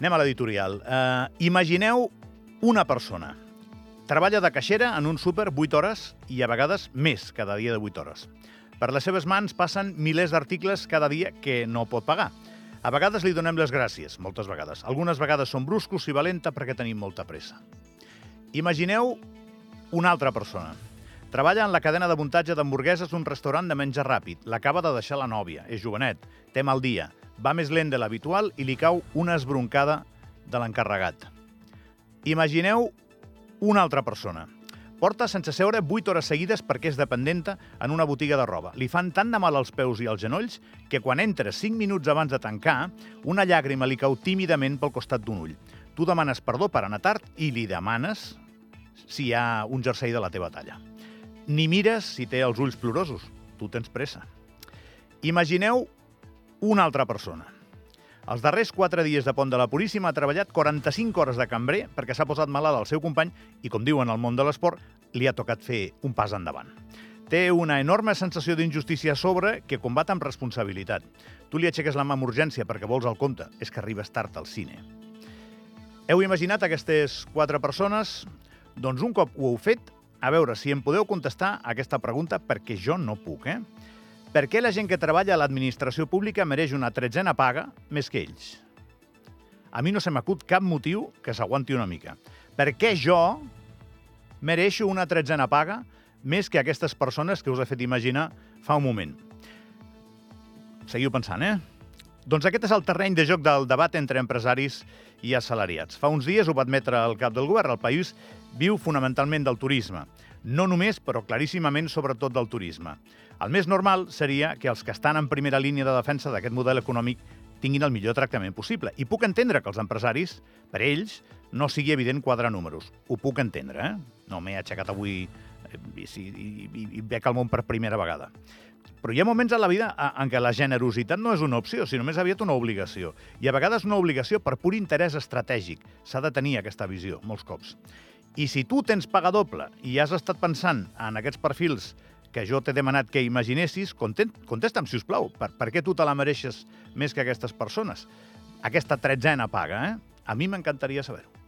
Anem a l'editorial. Uh, imagineu una persona. Treballa de caixera en un súper 8 hores i a vegades més cada dia de 8 hores. Per les seves mans passen milers d'articles cada dia que no pot pagar. A vegades li donem les gràcies, moltes vegades. Algunes vegades són bruscos i valenta perquè tenim molta pressa. Imagineu una altra persona. Treballa en la cadena de muntatge d'hamburgueses d'un restaurant de menjar ràpid. L'acaba de deixar la nòvia, és jovenet, té mal dia, va més lent de l'habitual i li cau una esbroncada de l'encarregat. Imagineu una altra persona. Porta sense seure 8 hores seguides perquè és dependenta en una botiga de roba. Li fan tant de mal als peus i als genolls que quan entra 5 minuts abans de tancar, una llàgrima li cau tímidament pel costat d'un ull. Tu demanes perdó per anar tard i li demanes si hi ha un jersei de la teva talla. Ni mires si té els ulls plorosos. Tu tens pressa. Imagineu una altra persona. Els darrers quatre dies de Pont de la Puríssima ha treballat 45 hores de cambrer perquè s'ha posat malalt al seu company i, com diuen al món de l'esport, li ha tocat fer un pas endavant. Té una enorme sensació d'injustícia a sobre que combat amb responsabilitat. Tu li aixeques la mà amb urgència perquè vols el compte. És que arribes tard al cine. Heu imaginat aquestes quatre persones? Doncs un cop ho heu fet, a veure si em podeu contestar aquesta pregunta perquè jo no puc, eh? Per què la gent que treballa a l'administració pública mereix una tretzena paga més que ells? A mi no se m'acut cap motiu que s'aguanti una mica. Per què jo mereixo una tretzena paga més que aquestes persones que us he fet imaginar fa un moment? Seguiu pensant, eh? Doncs aquest és el terreny de joc del debat entre empresaris i assalariats. Fa uns dies ho va admetre el cap del govern. El país viu fonamentalment del turisme. No només, però claríssimament, sobretot del turisme. El més normal seria que els que estan en primera línia de defensa d'aquest model econòmic tinguin el millor tractament possible. I puc entendre que els empresaris, per ells, no sigui evident quadrar números. Ho puc entendre, eh? No m'he aixecat avui eh, i, i, i, i veig el món per primera vegada. Però hi ha moments en la vida en què la generositat no és una opció, sinó més aviat una obligació. I a vegades una obligació per pur interès estratègic. S'ha de tenir aquesta visió, molts cops. I si tu tens paga doble i has estat pensant en aquests perfils que jo t'he demanat que imaginessis, contesta'm, si us plau, per, per què tu te la mereixes més que aquestes persones? Aquesta tretzena paga, eh? A mi m'encantaria saber-ho.